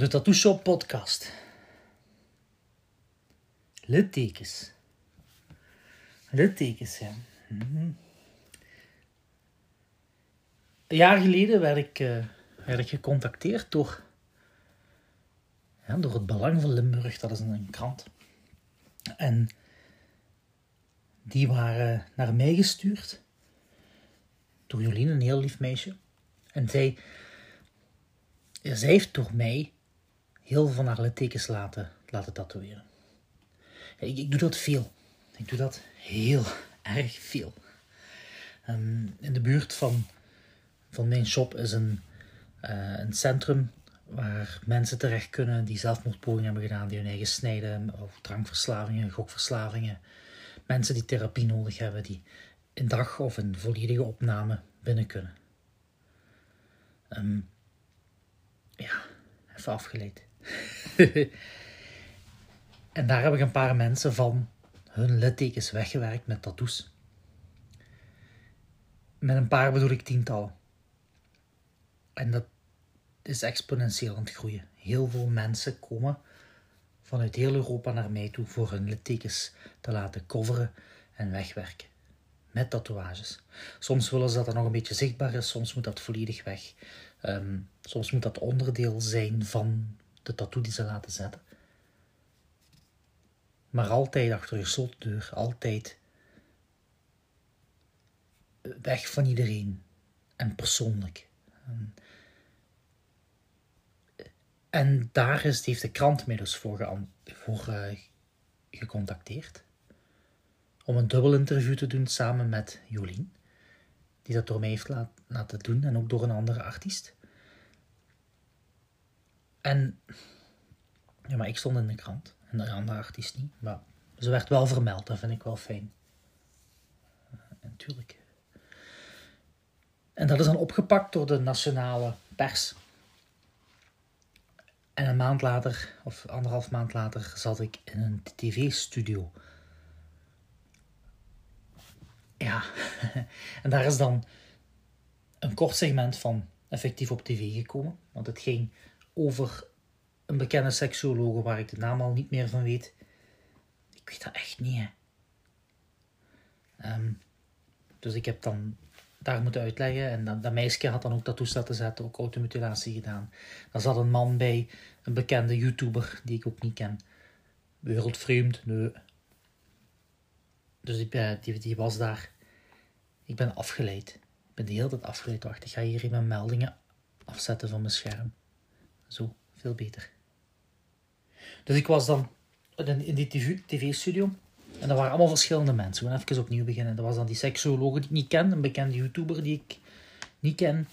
De Tattoo Shop podcast. Littekens. Littekens, ja. Mhm. Een jaar geleden werd ik, eh, werd ik gecontacteerd door, door het Belang van Limburg. Dat is een krant. En die waren naar mij gestuurd door Jolien, een heel lief meisje. En zij, zij heeft door mij heel veel van haar laten, laten tatoeëren. Ik, ik doe dat veel. Ik doe dat heel erg veel. Ehm, in de buurt van, van mijn shop is een, uh, een centrum waar mensen terecht kunnen die zelfmoordpogingen hebben gedaan, die hun eigen snijden, of drankverslavingen, gokverslavingen. Mensen die therapie nodig hebben, die een dag of een volledige opname binnen kunnen. Um, ja, even afgeleid. en daar heb ik een paar mensen van hun littekens weggewerkt met tattoos. Met een paar bedoel ik tientallen. En dat is exponentieel aan het groeien. Heel veel mensen komen vanuit heel Europa naar mij toe voor hun littekens te laten coveren en wegwerken. Met tatoeages. Soms willen ze dat er nog een beetje zichtbaar is, soms moet dat volledig weg. Um, soms moet dat onderdeel zijn van de tattoo die ze laten zetten. Maar altijd achter je gesloten deur, altijd weg van iedereen en persoonlijk. En, daar is, heeft de krant mij dus voor, uh, gecontacteerd. Om een dubbel interview te doen samen met Jolien. Die dat door mij heeft laten doen en ook door een andere artiest. En ja, maar ik stond in de krant en de andere artiest niet. Maar ze werd wel vermeld, dat vind ik wel fijn. Uh, natuurlijk. En dat is dan opgepakt door de nationale pers. En een maand later, of anderhalf maand later, zat ik in een tv-studio. Ja, en daar is dan een kort segment van effectief op tv gekomen. Want het ging over een bekende seksuologe waar ik de naam al niet meer van weet. Ik weet dat echt niet, hè. Um, dus ik heb dan daar moeten uitleggen. En dat, dat meisje had dan ook tattoos laten zetten, ook automutilatie gedaan. Daar zat een man bij, een bekende YouTuber die ik ook niet ken. Wereldvreemd, nee. Dus die, die, die was daar. Ik ben afgeleid. Ik ben de hele tijd afgeleid. Wacht, ik ga hier even mijn meldingen afzetten van mijn scherm. Zo, veel beter. Dus ik was dan in die tv-studio. En er waren allemaal verschillende mensen. We gaan even opnieuw beginnen. Er was dan die seksuoloog die ik niet ken. Een bekende YouTuber die ik niet ken.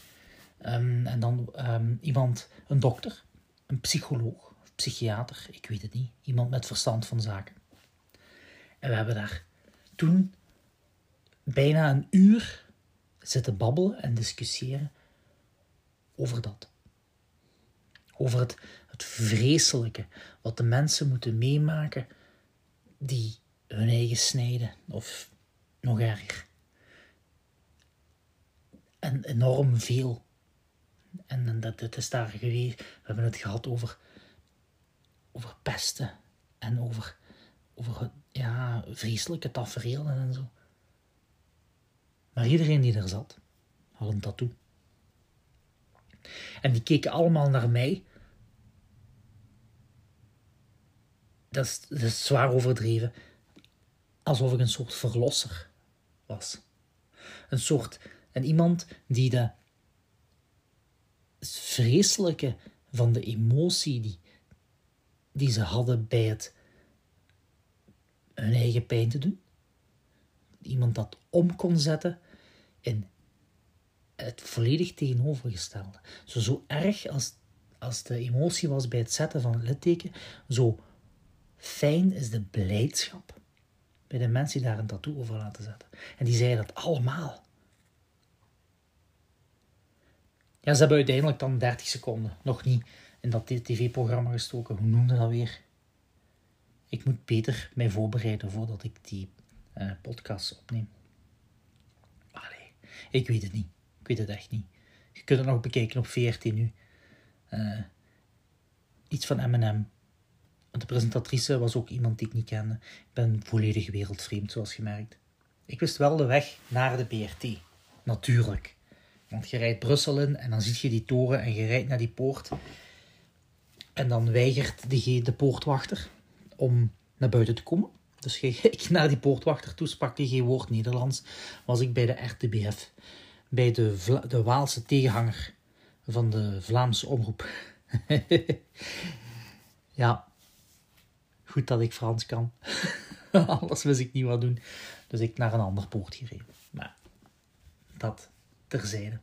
Um, en dan um, iemand, een dokter. Een psycholoog. Psychiater. Ik weet het niet. Iemand met verstand van zaken. En we hebben daar toen bijna een uur zitten babbelen en discussiëren over dat. Over het, het vreselijke wat de mensen moeten meemaken die hun eigen snijden, of nog erger. En enorm veel. En dat, het is daar geweest. We hebben het gehad over, over pesten en over, over ja, vreselijke tafereelen en zo. Maar iedereen die er zat, had een tattoo. En die keken allemaal naar mij. Dat is, dat is zwaar overdreven. Alsof ik een soort verlosser was. Een soort, en iemand die de vreselijke van de emotie die, die ze hadden bij het hun eigen pijn te doen. Iemand dat om kon zetten in het volledig tegenovergestelde. Zo, zo erg als, als de emotie was bij het zetten van het litteken, zo fijn is de blijdschap bij de mensen die daar een tattoo over laten zetten. En die zeiden dat allemaal. Ja, ze hebben uiteindelijk dan 30 seconden nog niet in dat tv-programma gestoken. Hoe noemde dat weer? Ik moet beter mij voorbereiden voordat ik die uh, podcast opneem. Allee, ik weet het niet. Ik weet het echt niet. Je kunt het nog bekijken op 14 nu. Uh, iets van M&M. De presentatrice was ook iemand die ik niet kende. Ik ben volledig wereldvreemd, zoals je merkt. Ik wist wel de weg naar de BRT. Natuurlijk. Want je rijdt Brussel in en dan zie je die toren en je rijdt naar die poort. En dan weigert de, poortwachter om naar buiten te komen. Dus ik naar die poortwachter toe, sprak hij geen woord Nederlands. Was ik bij de RTBF, bij de, de Waalse tegenhanger van de Vlaamse omroep. ja, goed dat ik Frans kan. Anders wist ik niet wat doen. Dus ik naar een ander poort gereden. Maar dat terzijde.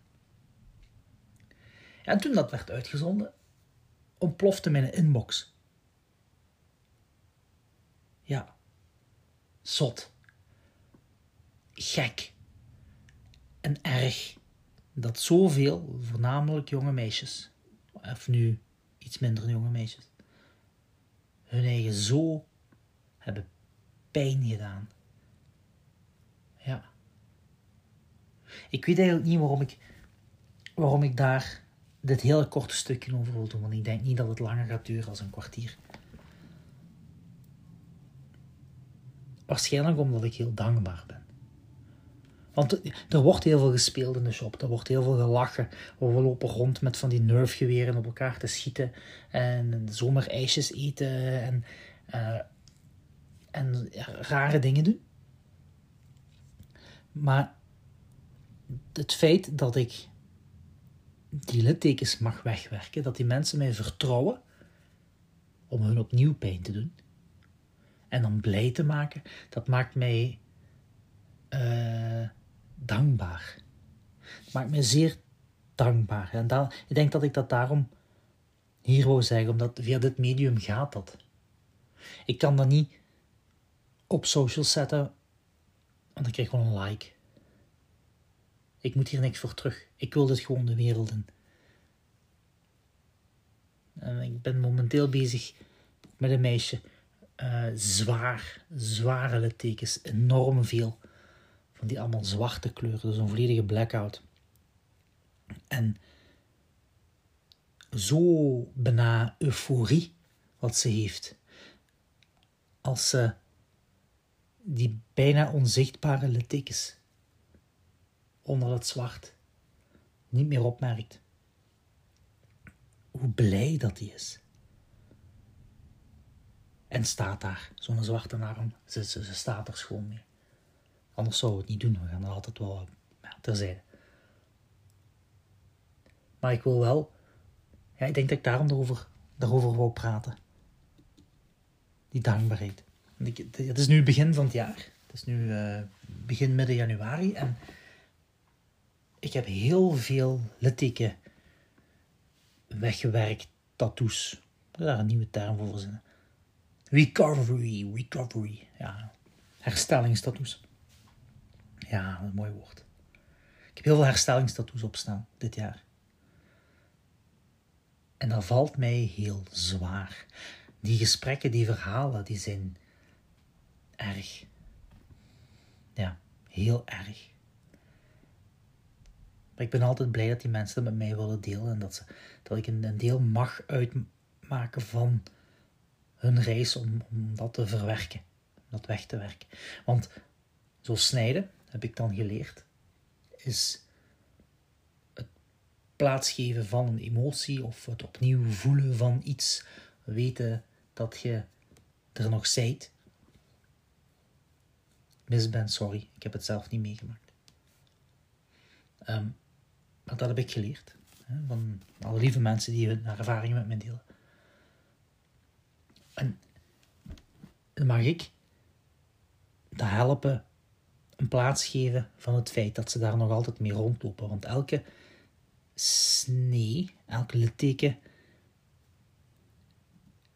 En toen dat werd uitgezonden, ontplofte mijn inbox. Ja, zot, gek en erg dat zoveel, voornamelijk jonge meisjes, of nu iets minder jonge meisjes, hun eigen zo hebben pijn gedaan. Ja. Ik weet eigenlijk niet waarom ik, waarom ik daar dit hele korte stukje over wil doen, want ik denk niet dat het langer gaat duren als een kwartier. Waarschijnlijk omdat ik heel dankbaar ben. Want er wordt heel veel gespeeld in de shop. Er wordt heel veel gelachen. We lopen rond met van die nerfgeweren op elkaar te schieten. En zomer ijsjes eten. En, uh, en rare dingen doen. Maar het feit dat ik die littekens mag wegwerken, dat die mensen mij vertrouwen om hun opnieuw pijn te doen en dan blij te maken, dat maakt mij uh, dankbaar. Het maakt mij zeer dankbaar. En dan, ik denk dat ik dat daarom hier wou zeggen, omdat via dit medium gaat dat. Ik kan dat niet op social zetten, want dan krijg ik gewoon een like. Ik moet hier niks voor terug. Ik wil dit gewoon de wereld in. En ik ben momenteel bezig met een meisje. Uh, zwaar, zware littekens. Enorm veel. Van die allemaal zwarte kleuren. Dus een volledige blackout. En zo bijna euforie wat ze heeft. Als ze die bijna onzichtbare littekens onder het zwart niet meer opmerkt. Hoe blij dat hij is. En staat daar, zo'n zwarte arm, ze, ze, ze, staat er schoon mee. Anders zou we het niet doen, we gaan er altijd wel ja, terzijde. Maar ik wil wel, ja, ik denk dat ik daarom daarover, daarover wou praten. Die dankbaarheid. Het is nu begin van het jaar. Het is nu uh, begin midden januari en ik heb heel veel litteken weggewerkt, tattoos. Daar een nieuwe term voor verzinnen. Recovery, recovery. Ja. Ja, een mooi woord. Ik heb heel veel herstellingstattoos opstaan dit jaar. En dat valt mij heel zwaar. Die gesprekken, die verhalen, die zijn erg. Ja, heel erg. Maar ik ben altijd blij dat die mensen dat met mij willen delen en dat, ze, dat ik een, deel mag uitmaken van hun reis om, om dat te verwerken, om dat weg te werken. Want zo snijden, heb ik dan geleerd, is het plaatsgeven van een emotie of het opnieuw voelen van iets, weten dat je er nog zijt. Mis ben, sorry, ik heb het zelf niet meegemaakt. Um, maar dat heb ik geleerd. Hè, van alle lieve mensen die hun ervaringen met mij delen. En dan mag ik dat helpen een plaats geven van het feit dat ze daar nog altijd mee rondlopen. Want elke snee, elke litteken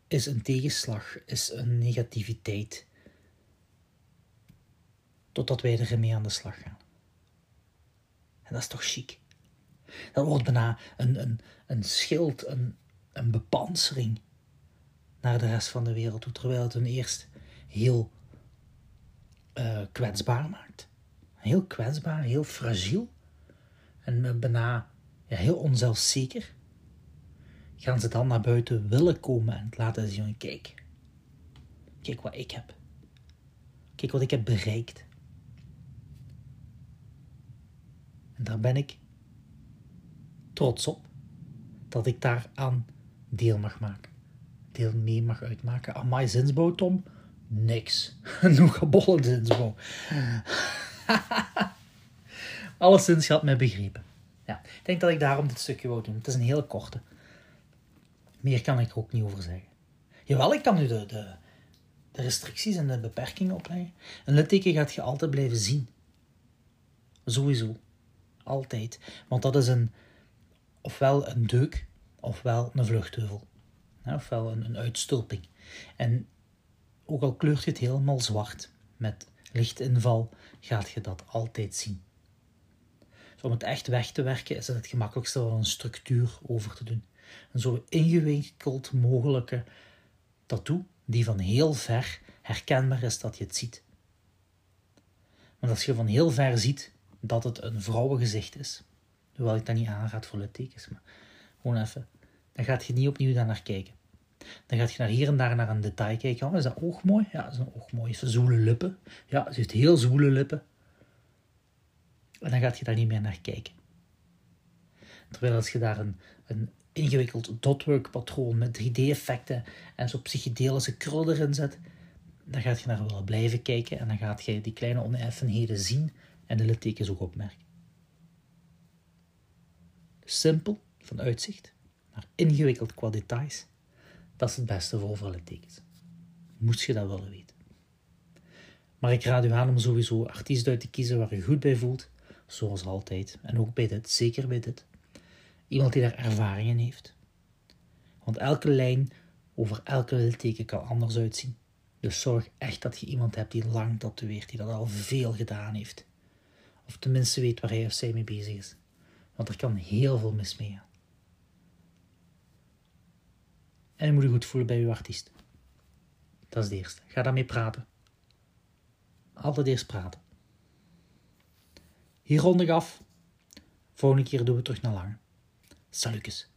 is een tegenslag, is een negativiteit. Totdat wij ermee aan de slag gaan. En dat is toch chic. Dat wordt bijna een, een, een schild, een, een bepansering naar de rest van de wereld terwijl het hun eerst heel uh, kwetsbaar maakt. Heel kwetsbaar, heel fragiel en bijna ja, heel onzelfzeker. gaan ze dan naar buiten willen komen en laten zien: kijk, kijk wat ik heb. Kijk wat ik heb bereikt. En daar ben ik trots op dat ik daar aan deel mag maken. Deel mee mag uitmaken. Aan mijn zinsbouw, Tom? Niks. Nog een bolle zinsbouw. Alleszins, je had mij begrepen. Ja, ik denk dat ik daarom dit stukje wou doen. Het is een hele korte. Meer kan ik er ook niet over zeggen. Jawel, ik kan u de, de, de restricties en de beperkingen opleggen. Een litteken gaat je altijd blijven zien. Sowieso. Altijd. Want dat is een, ofwel een deuk, ofwel een vluchtheuvel. ofwel een, een uitstulping. En ook al kleurt je het helemaal zwart, met lichtinval, gaat je dat altijd zien. Dus om het echt weg te werken is het het gemakkelijkste om een structuur over te doen. Een zo ingewikkeld mogelijke tattoo die van heel ver herkenbaar is dat je het ziet. Want als je van heel ver ziet dat het een vrouwengezicht is, hoewel ik dat niet aanraad voor littekens, maar gewoon even, dan gaat je niet opnieuw daar naar kijken. Dan gaat je naar hier en daar naar een detail kijken. Oh, is dat oog mooi? Ja, dat is een oog mooi. Zoele lippen. Ja, ze heeft heel zoele lippen. En dan gaat je daar niet meer naar kijken. Terwijl als je daar een, een ingewikkeld dotwork patroon met 3D-effecten en zo psychedelische krul erin zet, dan gaat je naar willen blijven kijken en dan gaat je die kleine oneffenheden zien en de littekens ook opmerken. Simpel van uitzicht, maar ingewikkeld qua details, dat is het beste voor overal littekens. Moest je dat willen weten. Maar ik raad u aan om sowieso artiesten uit te kiezen waar je goed bij voelt, zoals altijd. En ook bij dit, zeker bij dit. Iemand die daar ervaring in heeft. Want elke lijn over elke litteken kan anders uitzien. Dus zorg echt dat je iemand hebt die lang tatoeëert, die dat al veel gedaan heeft. Of tenminste weet waar hij of zij mee bezig is. Want er kan heel veel mis mee gaan. En je moet je goed voelen bij je artiest. Dat is het eerste. Ga daarmee praten. Altijd eerst praten. Hier rond ik af. Volgende keer doen we terug naar lang. Salutjes.